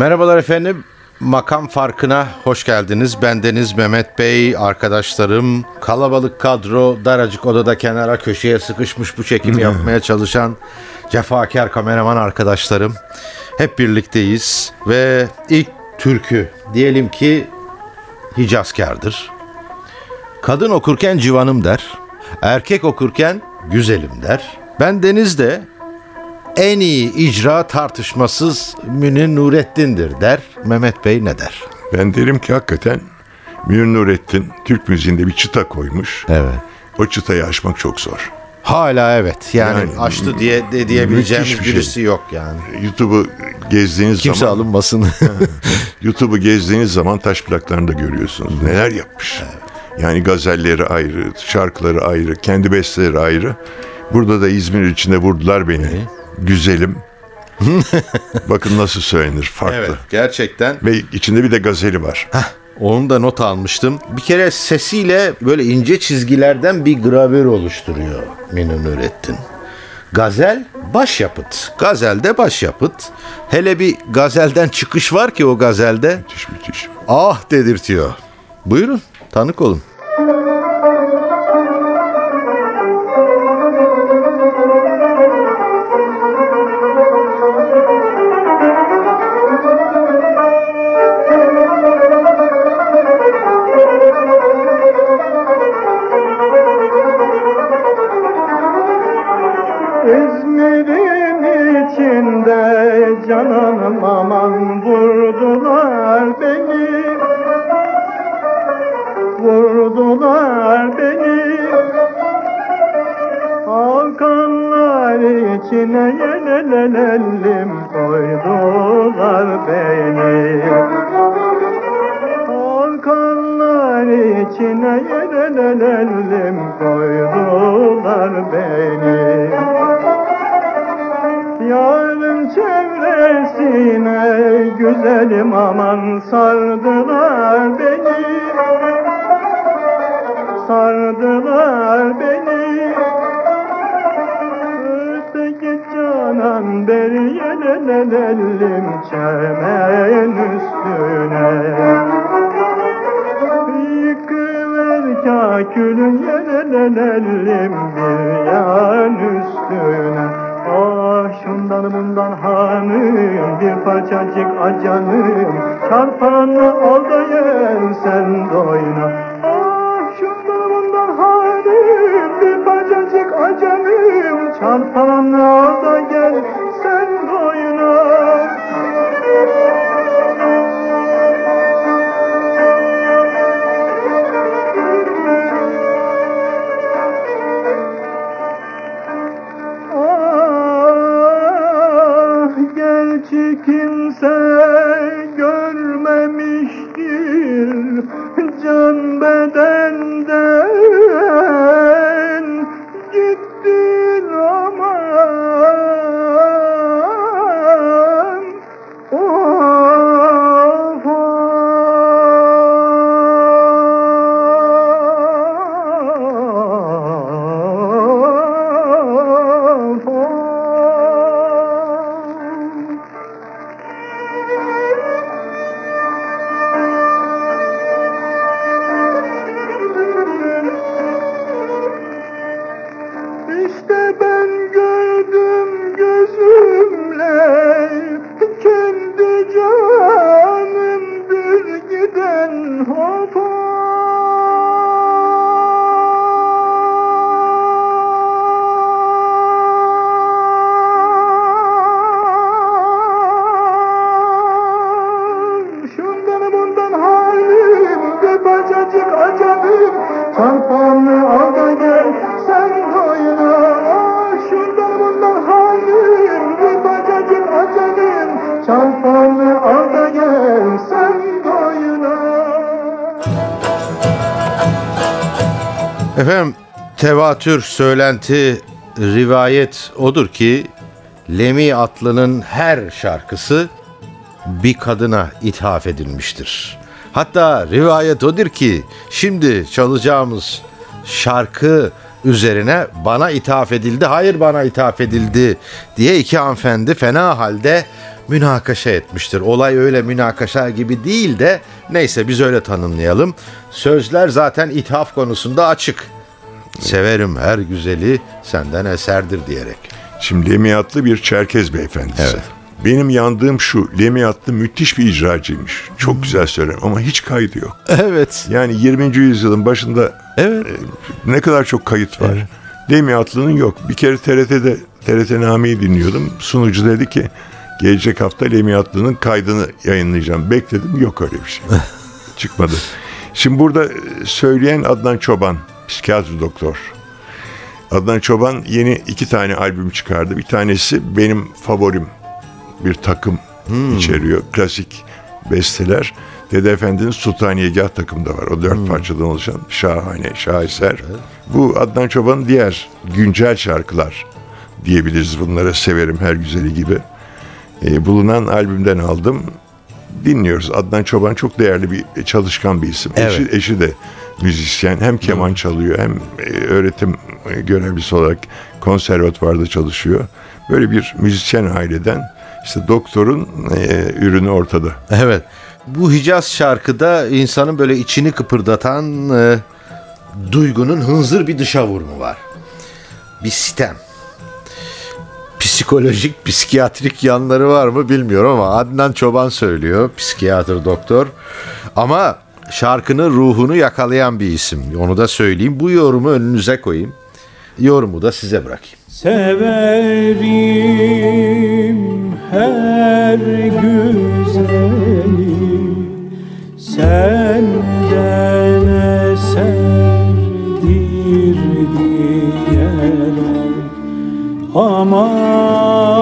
Merhabalar efendim. Makam farkına hoş geldiniz. Bendeniz Mehmet Bey, arkadaşlarım, kalabalık kadro, daracık odada kenara köşeye sıkışmış bu çekimi yapmaya çalışan cefakar kameraman arkadaşlarım. Hep birlikteyiz ve ilk türkü diyelim ki Hicazkar'dır. Kadın okurken civanım der, erkek okurken güzelim der. Ben Deniz'de en iyi icra tartışmasız Münir Nurettin'dir der. Mehmet Bey ne der? Ben derim ki hakikaten Münir Nurettin Türk müziğinde bir çıta koymuş. Evet. O çıtayı aşmak çok zor. Hala evet. Yani, Yani açtı diye de diyebileceğimiz bir şey. birisi yok yani. YouTube'u gezdiğiniz Kimse zaman alınmasın. YouTube'u gezdiğiniz zaman taş plaklarını da görüyorsunuz. Neler yapmış. Yani gazelleri ayrı, şarkıları ayrı, kendi besteleri ayrı. Burada da İzmir içinde vurdular beni. Güzelim. Bakın nasıl söylenir farklı. evet gerçekten. Ve içinde bir de gazeli var. Onu da not almıştım. Bir kere sesiyle böyle ince çizgilerden bir gravür oluşturuyor Münir Nurettin. Gazel başyapıt. Gazelde başyapıt. Hele bir gazelden çıkış var ki o gazelde Müthiş müthiş. ah dedirtiyor. Buyurun tanık olun. İçine yelelelim koydular beni. Yarın çevresine güzelim aman sardılar beni. Sardılar beni. Öteki canan beri yelelelim çemen üstüne Yıkıver kakülün yelelelim bir yan üstüne. Ah şundan bundan hanım bir parçacık acanım. Çarpanı al yen sen doyna. Ah şundan bundan hanım bir parçacık acanım. Çarpanı al gel kimse görmemiştir. Can bedenden Efendim tevatür, söylenti, rivayet odur ki Lemi Atlı'nın her şarkısı bir kadına ithaf edilmiştir. Hatta rivayet odur ki şimdi çalacağımız şarkı üzerine bana ithaf edildi, hayır bana ithaf edildi diye iki hanımefendi fena halde münakaşa etmiştir. Olay öyle münakaşa gibi değil de neyse biz öyle tanımlayalım. Sözler zaten ithaf konusunda açık. Severim her güzeli senden eserdir diyerek. Şimdi Lemiyatlı bir Çerkez beyefendisi. Evet. Benim yandığım şu, Lemiyatlı müthiş bir icracıymış. Çok güzel söyler ama hiç kaydı yok. Evet. Yani 20. yüzyılın başında Evet. e, ne kadar çok kayıt var. Lemiyatlı'nın yok. Bir kere TRT'de, TRT Name'yi dinliyordum. Sunucu dedi ki gelecek hafta Lemiyatlı'nın kaydını yayınlayacağım. Bekledim yok öyle bir şey. Çıkmadı. Şimdi burada e, söyleyen Adnan Çoban, psikiyatri doktor. Adnan Çoban yeni iki tane albüm çıkardı. Bir tanesi benim favorim. Bir takım içeriyor. Klasik besteler. Dede Efendi'nin Sultaniyegah takımı da var. O dört parçadan oluşan şahane, şaheser. Bu Adnan Çoban'ın diğer güncel şarkılar diyebiliriz bunlara. Severim her güzeli gibi. Ee, bulunan albümden aldım. Dinliyoruz. Adnan Çoban çok değerli bir çalışkan bir isim. Evet. Eşi, eşi de müzisyen. Hem keman çalıyor hem e, öğretim e, görevlisi olarak konservatuvarda çalışıyor. Böyle bir müzisyen aileden işte doktorun e, ürünü ortada. Evet. Bu Hicaz şarkıda insanın böyle içini kıpırdatan e, duygunun hınzır bir dışa vurumu var. Bir sitem. Psikolojik, psikiyatrik yanları var mı bilmiyorum ama Adnan Çoban söylüyor, psikiyatr doktor. Ama şarkının ruhunu yakalayan bir isim. Onu da söyleyeyim. Bu yorumu önünüze koyayım. Yorumu da size bırakayım. Severim her güzeli Senden eserdir Aman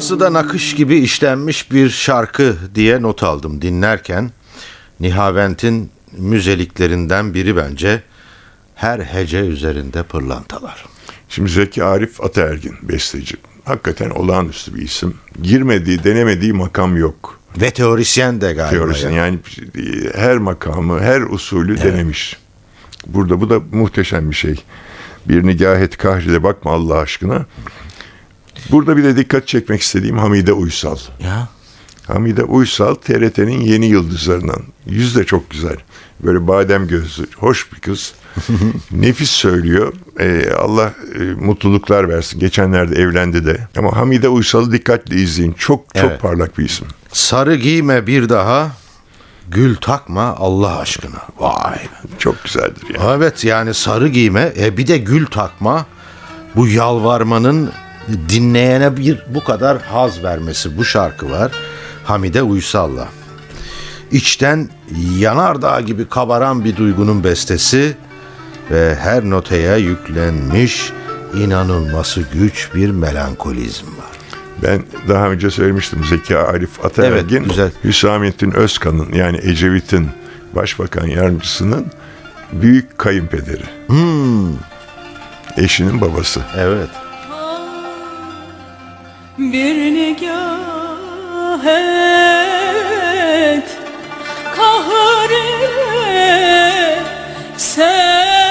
Nasıl da nakış gibi işlenmiş bir şarkı diye not aldım dinlerken. Nihavent'in müzeliklerinden biri bence her hece üzerinde pırlantalar. Şimdi Zeki Arif Ataergin besteci. Hakikaten olağanüstü bir isim. Girmediği, denemediği makam yok. Ve teorisyen de galiba. Teorisyen ya. yani her makamı, her usulü denemiş. Burada bu da muhteşem bir şey. Bir nigahet kahride bakma Allah aşkına. Burada bir de dikkat çekmek istediğim Hamide Uysal. Ya. Hamide Uysal TRT'nin yeni yıldızlarından. Yüz de çok güzel. Böyle badem gözlü, hoş bir kız. Nefis söylüyor. Ee, Allah e, mutluluklar versin. Geçenlerde evlendi de. Ama Hamide Uysal'ı dikkatle izleyin. Çok çok Evet. parlak bir isim. Sarı giyme bir daha, gül takma Allah aşkına. Vay be. Çok güzeldir yani. Evet yani sarı giyme e, bir de gül takma bu yalvarmanın dinleyene bir bu kadar haz vermesi bu şarkı var Hamide Uysal'la. İçten yanardağ gibi kabaran bir duygunun bestesi ve her notaya yüklenmiş inanılması güç bir melankolizm var. Ben daha önce söylemiştim Zeki Arif Ataergin. Evet, güzel. Hüsamettin Özkan'ın yani Ecevit'in başbakan yardımcısının büyük kayınpederi. Hmm. Eşinin babası. Evet. Bir nigah et kahre sen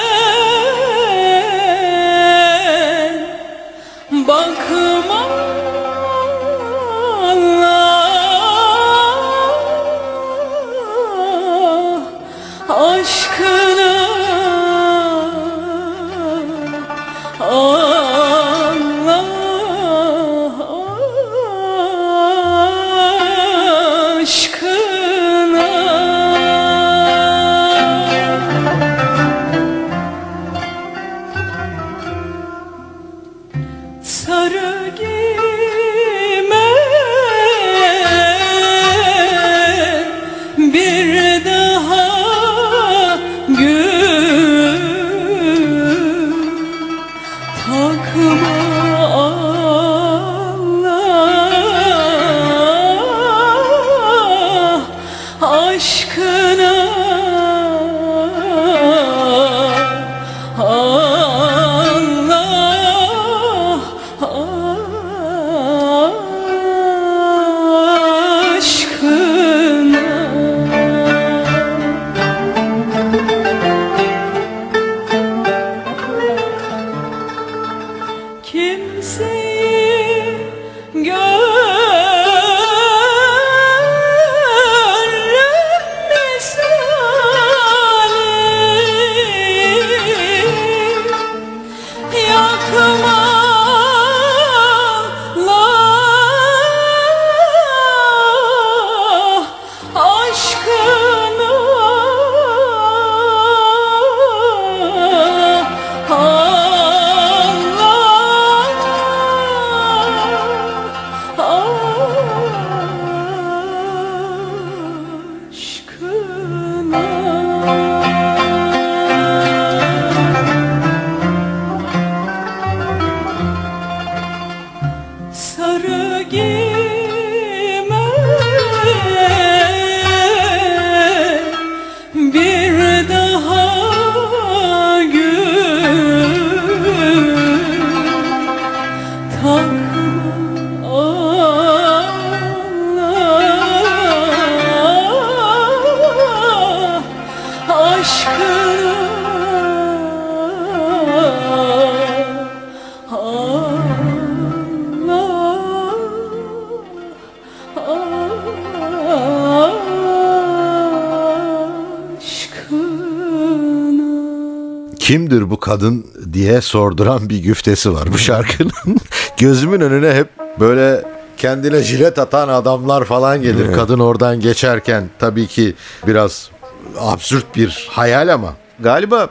diye sorduran bir güftesi var bu şarkının. Gözümün önüne hep böyle kendine jilet atan adamlar falan gelir. Kadın oradan geçerken tabii ki biraz absürt bir hayal ama galiba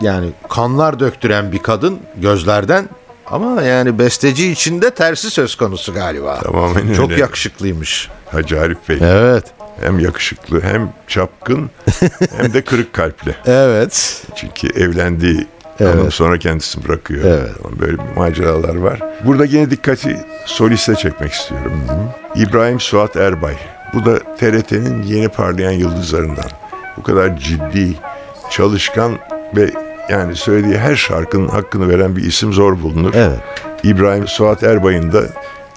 yani kanlar döktüren bir kadın gözlerden ama yani besteci içinde tersi söz konusu galiba. Tamamen Çok öyle. yakışıklıymış. Hacı Arif Bey. Evet. Hem yakışıklı hem çapkın hem de kırık kalpli. Evet. Çünkü evlendiği hanım sonra kendisini bırakıyor. Evet. Böyle maceralar var. Burada yine dikkati soliste çekmek istiyorum. İbrahim Suat Erbay. Bu da TRT'nin yeni parlayan yıldızlarından. Bu kadar ciddi, çalışkan ve yani söylediği her şarkının hakkını veren bir isim zor bulunur. Evet. İbrahim Suat Erbay'ın da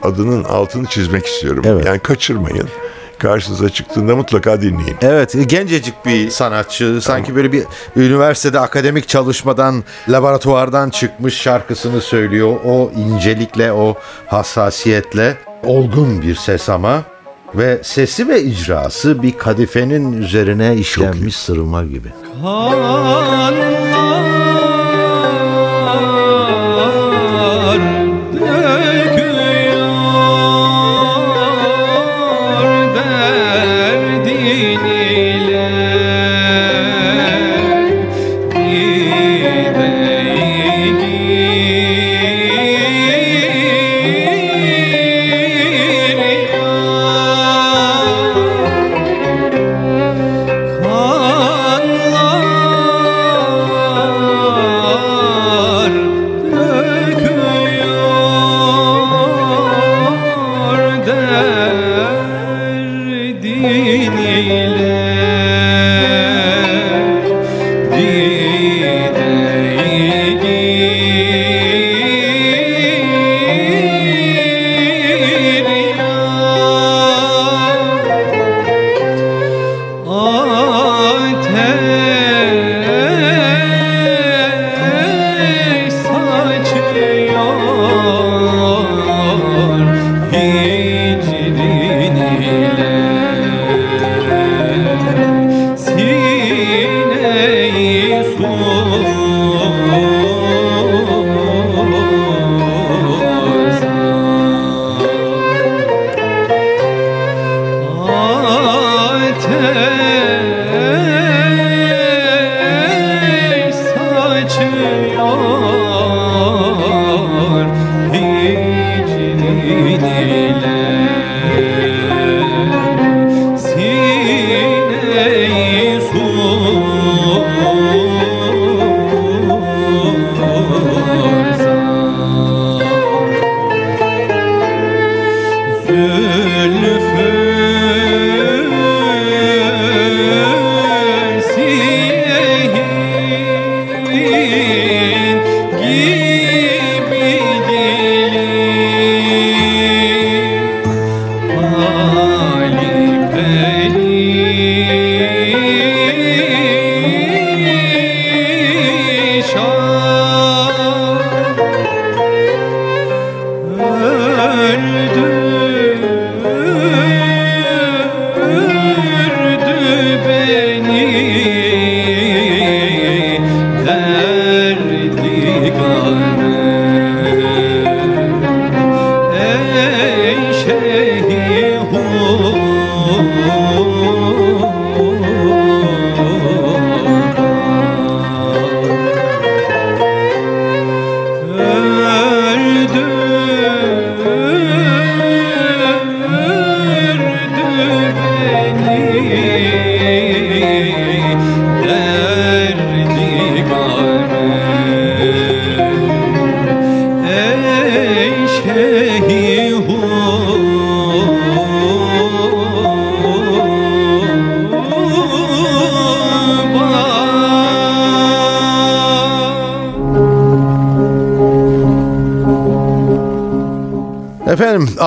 adının altını çizmek istiyorum. Evet. Yani kaçırmayın. Karşınıza çıktığında mutlaka dinleyin. Evet, gencecik bir sanatçı. Sanki böyle bir üniversitede akademik çalışmadan, laboratuvardan çıkmış şarkısını söylüyor. O incelikle, o hassasiyetle olgun bir ses ama ve sesi ve icrası bir kadifenin üzerine işlenmiş sırılma gibi. Kanlar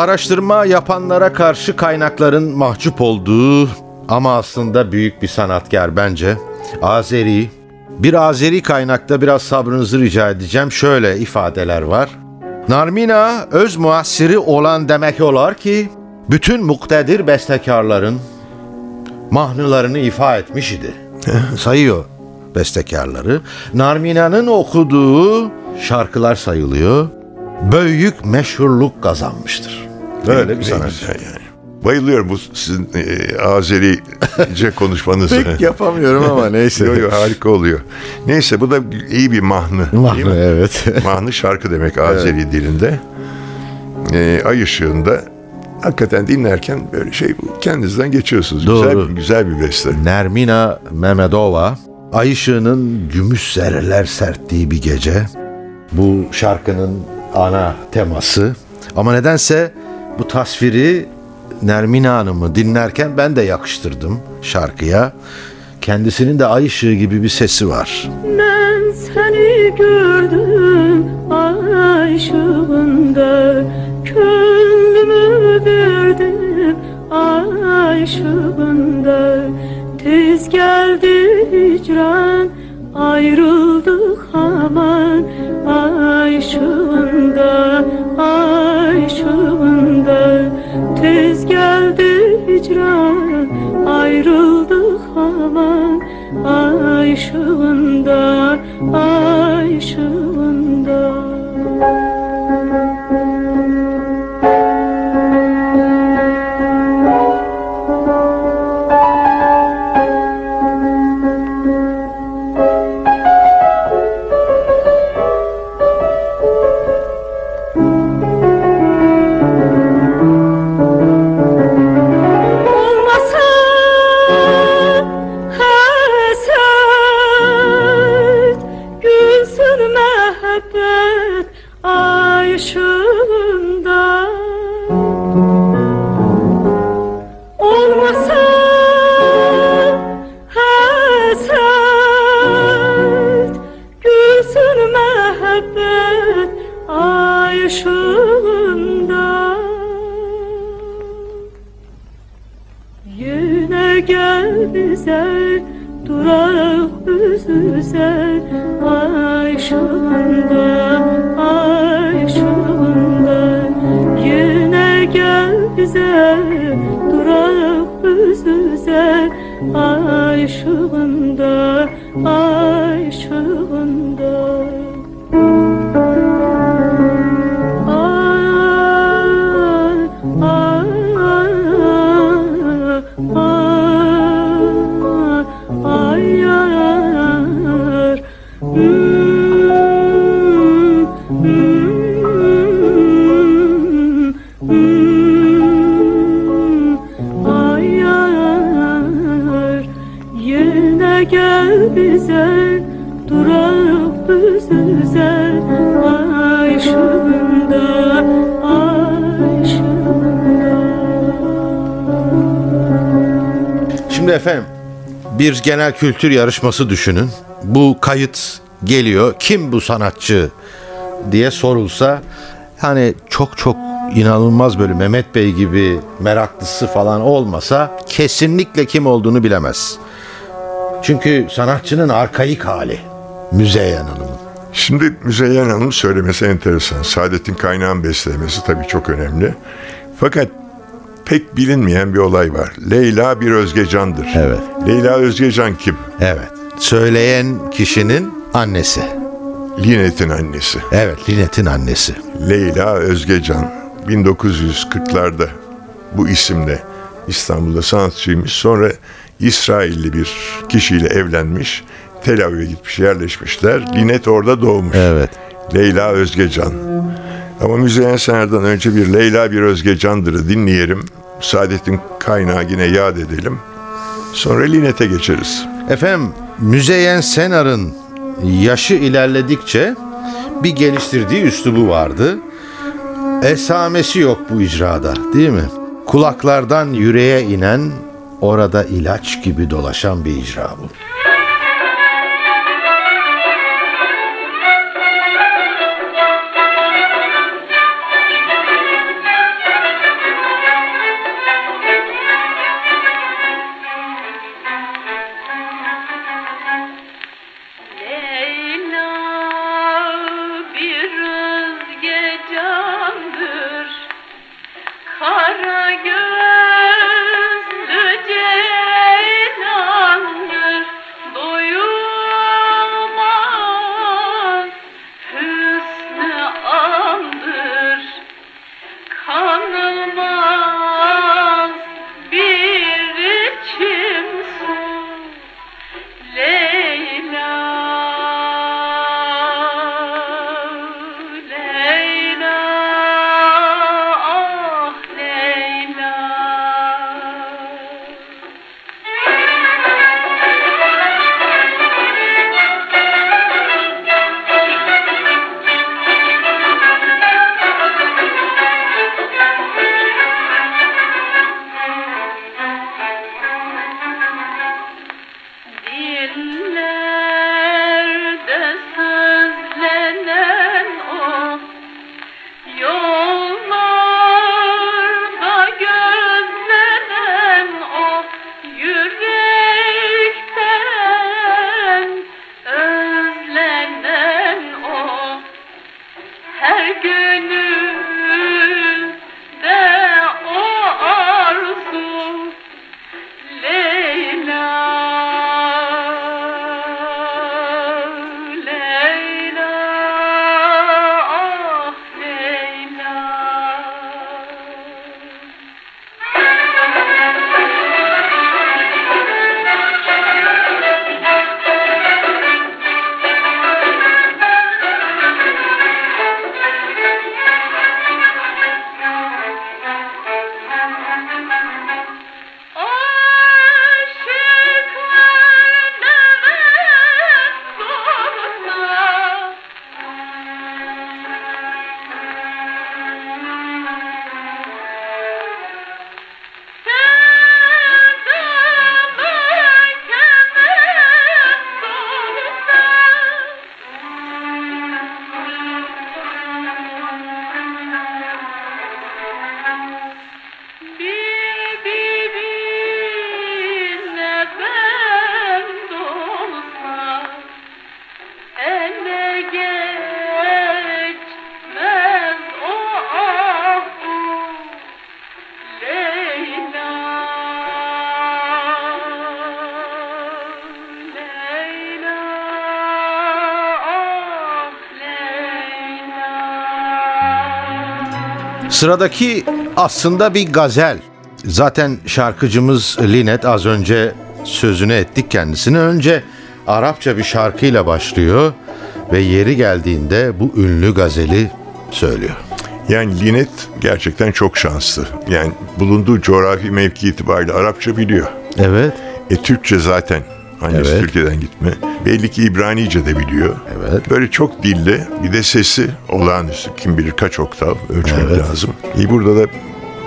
araştırma yapanlara karşı kaynakların mahcup olduğu ama aslında büyük bir sanatkar bence. Azeri. Bir Azeri kaynakta biraz sabrınızı rica edeceğim. Şöyle ifadeler var. Narmina öz muassiri olan demek olar ki bütün muktedir bestekarların mahnılarını ifa etmiş idi. Sayıyor bestekarları. Narmina'nın okuduğu şarkılar sayılıyor. Büyük meşhurluk kazanmıştır. Böyle bir sanatçı. güzel yani. Bayılıyorum bu sizin e, Azerice konuşmanızı. Pek yapamıyorum ama neyse. Yo, yo, harika oluyor. Neyse bu da iyi bir mahnı. mi? evet. Mahnı şarkı demek Azeri dilinde. E, ay ışığında hakikaten dinlerken böyle şey. Kendinizden geçiyorsunuz. Doğru. Güzel, güzel bir beste. Nermina Mehmedova, Ay ışığının gümüş zerreler serttiği bir gece. Bu şarkının ana teması. Ama nedense bu tasviri Nermina Hanım'ı dinlerken ben de yakıştırdım şarkıya. Kendisinin de ay ışığı gibi bir sesi var. Ben seni gördüm ay ışığında Gönlümü verdim ay ışığında Tez geldi hicran ayrıldık aman Ay ışığında ay ışığında Tez geldi hicran ayrıldık aman Ay ışığında ay ışığında efendim bir genel kültür yarışması düşünün. Bu kayıt geliyor. Kim bu sanatçı diye sorulsa hani çok çok inanılmaz böyle Mehmet Bey gibi meraklısı falan olmasa kesinlikle kim olduğunu bilemez. Çünkü sanatçının arkaik hali Müzeyyen Hanım'ın. Şimdi Müzeyyen Hanım söylemesi enteresan. Saadettin Kaynağ'ın beslemesi tabii çok önemli. Fakat pek bilinmeyen bir olay var. Leyla bir Özgecan'dır. Evet. Leyla Özgecan kim? Evet. Söyleyen kişinin annesi. Linet'in annesi. Evet, Linet'in annesi. Leyla Özgecan 1940'larda bu isimle İstanbul'da sanatçıymış. Sonra İsrailli bir kişiyle evlenmiş. Tel Aviv'e gitmiş, yerleşmişler. Linet orada doğmuş. Evet. Leyla Özgecan. Ama Müzeyyen Sener'den önce bir Leyla bir Özgecan'dır'ı dinleyelim. Saadettin Kaynağı yine yad edelim. Sonra Linet'e geçeriz. Efendim Müzeyyen Senar'ın yaşı ilerledikçe bir geliştirdiği üslubu vardı. Esamesi yok bu icrada değil mi? Kulaklardan yüreğe inen orada ilaç gibi dolaşan bir icra bu. Sıradaki aslında bir gazel. Zaten şarkıcımız Linet az önce sözünü ettik kendisini. Önce Arapça bir şarkıyla başlıyor ve yeri geldiğinde bu ünlü gazeli söylüyor. Yani Linet gerçekten çok şanslı. Yani bulunduğu coğrafi mevki itibariyle Arapça biliyor. Evet. E Türkçe zaten. Annesi Evet. Türkiye'den gitme. Belli ki İbranice de biliyor. Evet. Böyle çok dilli. Bir de sesi olağanüstü. Kim bilir kaç oktav ölçmek lazım. E burada da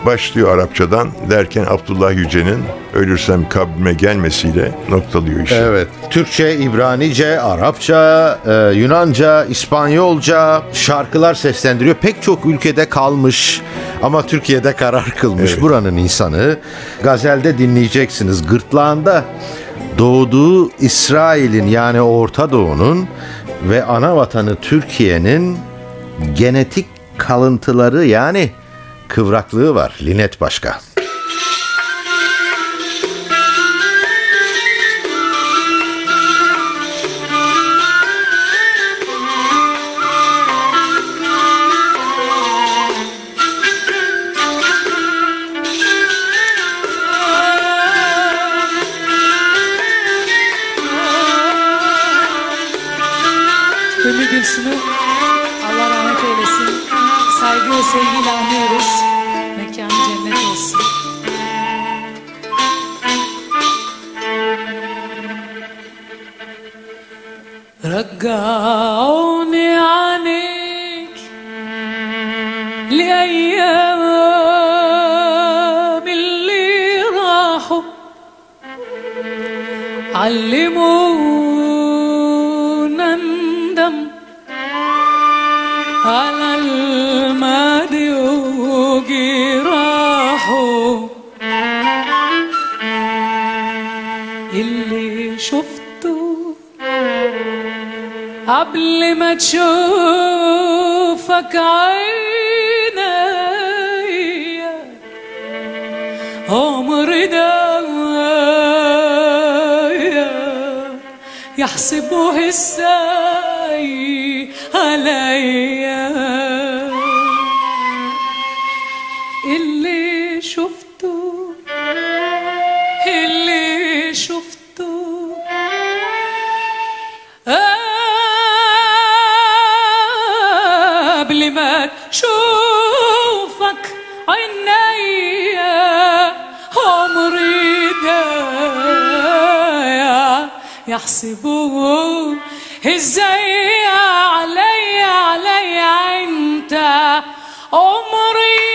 başlıyor Arapçadan derken Abdullah Yüce'nin ölürsem kabrime gelmesiyle noktalıyor işi. Evet. Türkçe, İbranice, Arapça, e, Yunanca, İspanyolca şarkılar seslendiriyor. Pek çok ülkede kalmış ama Türkiye'de karar kılmış buranın insanı. Gazelde dinleyeceksiniz. Gırtlağında doğduğu İsrail'in yani Orta Doğu'nun ve ana vatanı Türkiye'nin genetik kalıntıları yani kıvraklığı var. Linet Başka. علمونا ندم على الماضي وجراحه. اللي شفته قبل ما تشوفك عينيا يحسبه إزاي عليّ. يحسبوه إزاي عليا عليا أنت؟ عمري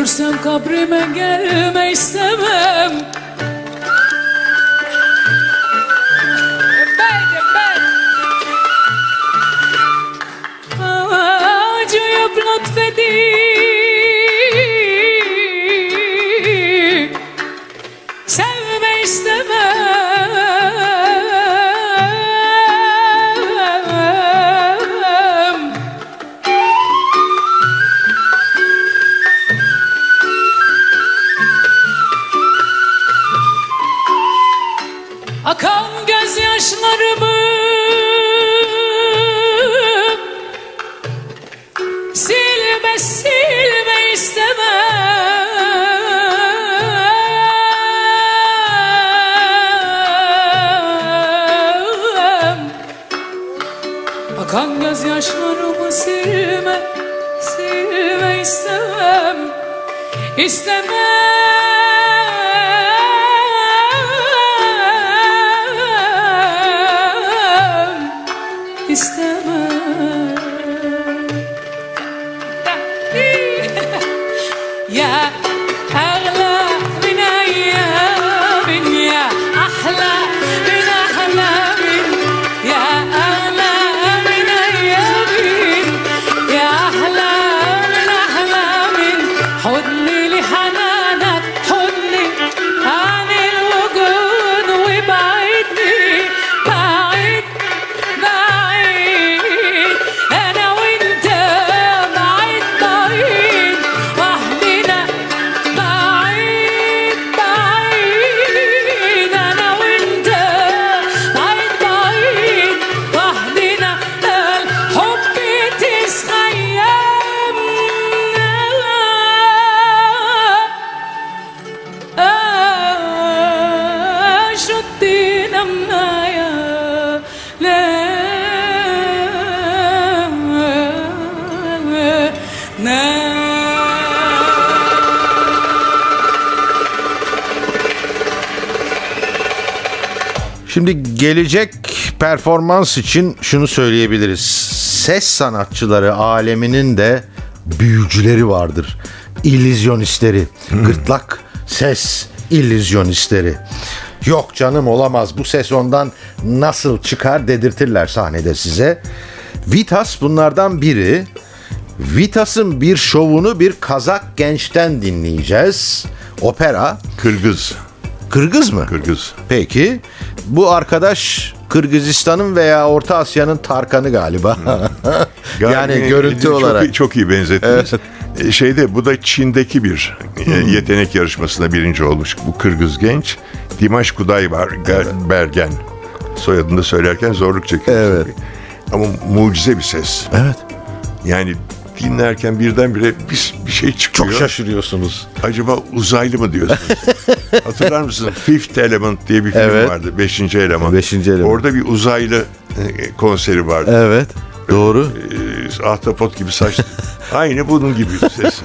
Ölürsem kabrime gelme istemem. Beydim ben. Acıyıp lütfedip istemem İstemem Şimdi gelecek performans için şunu söyleyebiliriz. Ses sanatçıları aleminin de büyücüleri vardır. İllüzyonistleri. Gırtlak ses illüzyonistleri. Yok canım olamaz bu ses ondan nasıl çıkar dedirtirler sahnede size. Vitas bunlardan biri. Vitas'ın bir şovunu bir Kazak gençten dinleyeceğiz. Opera. Kırgız. Kırgız mı? Kırgız. Peki bu arkadaş Kırgızistan'ın veya Orta Asya'nın Tarkan'ı galiba. yani Galiba- görüntü çok olarak. Iyi, çok iyi benzettiniz. E, Şeyde bu da Çin'deki bir e, yetenek yarışmasında birinci olmuş bu Kırgız genç. Dimash Kuday var, Bergen. Soyadını da söylerken zorluk çekiyor. Evet. Ama mucize bir ses. Evet. Yani dinlerken birdenbire bir, bir şey çıkıyor. Çok şaşırıyorsunuz. Acaba uzaylı mı diyorsunuz? Hatırlar mısın? Fifth Element diye bir film Evet. vardı. Beşinci eleman. Beşinci Eleman. Orada bir uzaylı e, konseri vardı. Evet. Doğru. E, ahtapot gibi saç. Aynı bunun gibi sesi.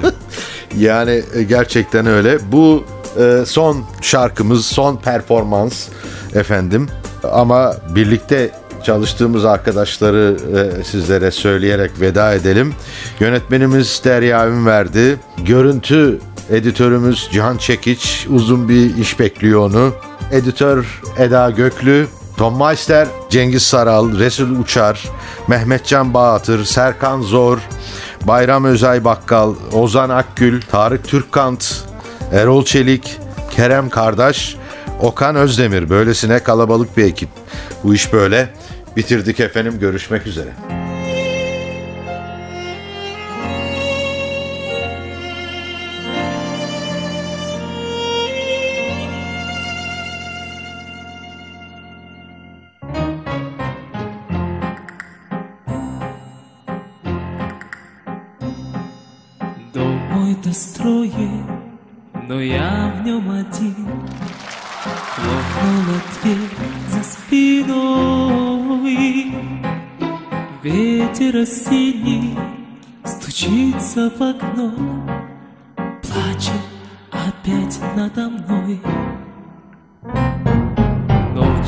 Yani e, gerçekten öyle. Bu e, son şarkımız, son performans efendim. Ama birlikte çalıştığımız arkadaşları e, sizlere söyleyerek veda edelim. Yönetmenimiz Derya Ünverdi. Görüntü editörümüz Cihan Çekiç. Uzun bir iş bekliyor onu. Editör Eda Göklü. Tom Meister, Cengiz Saral, Resul Uçar, Mehmetcan Bağatır, Serkan Zor, Bayram Özay Bakkal, Ozan Akgül, Tarık Türkkant, Erol Çelik, Kerem Kardeş, Okan Özdemir. Böylesine kalabalık bir ekip. Bu iş böyle. Bitirdik efendim. Görüşmek üzere.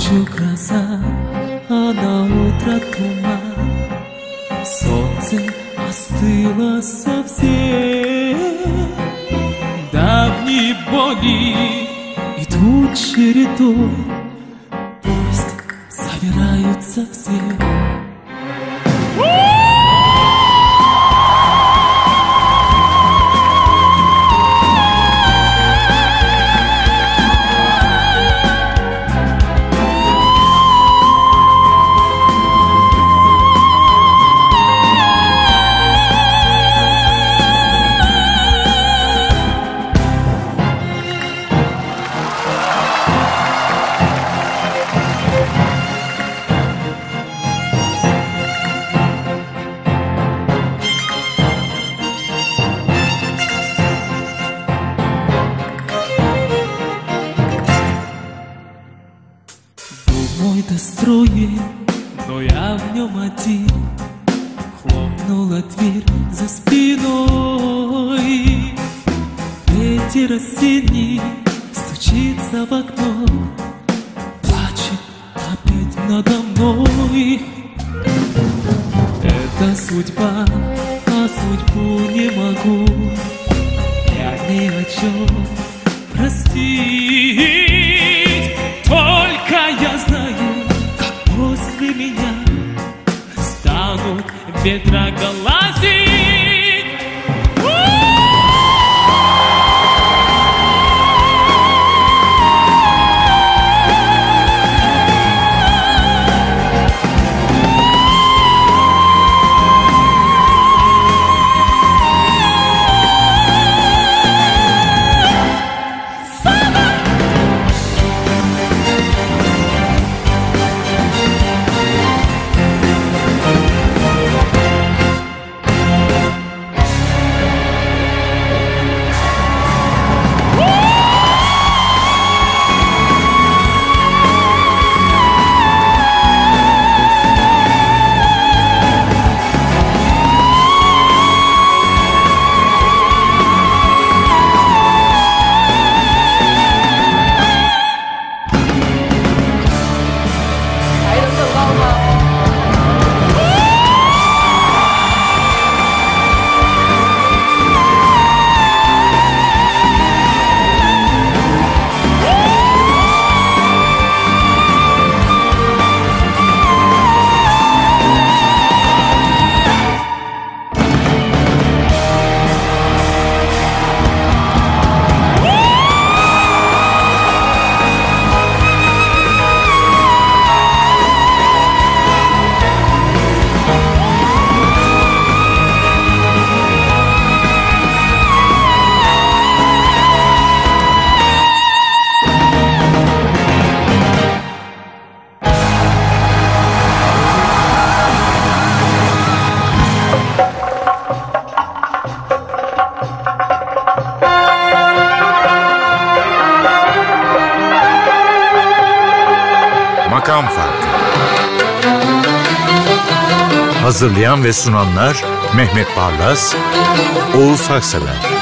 Ночью гроза, а на утро туман. Солнце остыло совсем. Давние боги идут чередой Пусть собираются все надо мной Это судьба, а судьбу не могу. Я ни о чем простить Hazırlayan ve sunanlar Mehmet Barlas, Oğuz Haksever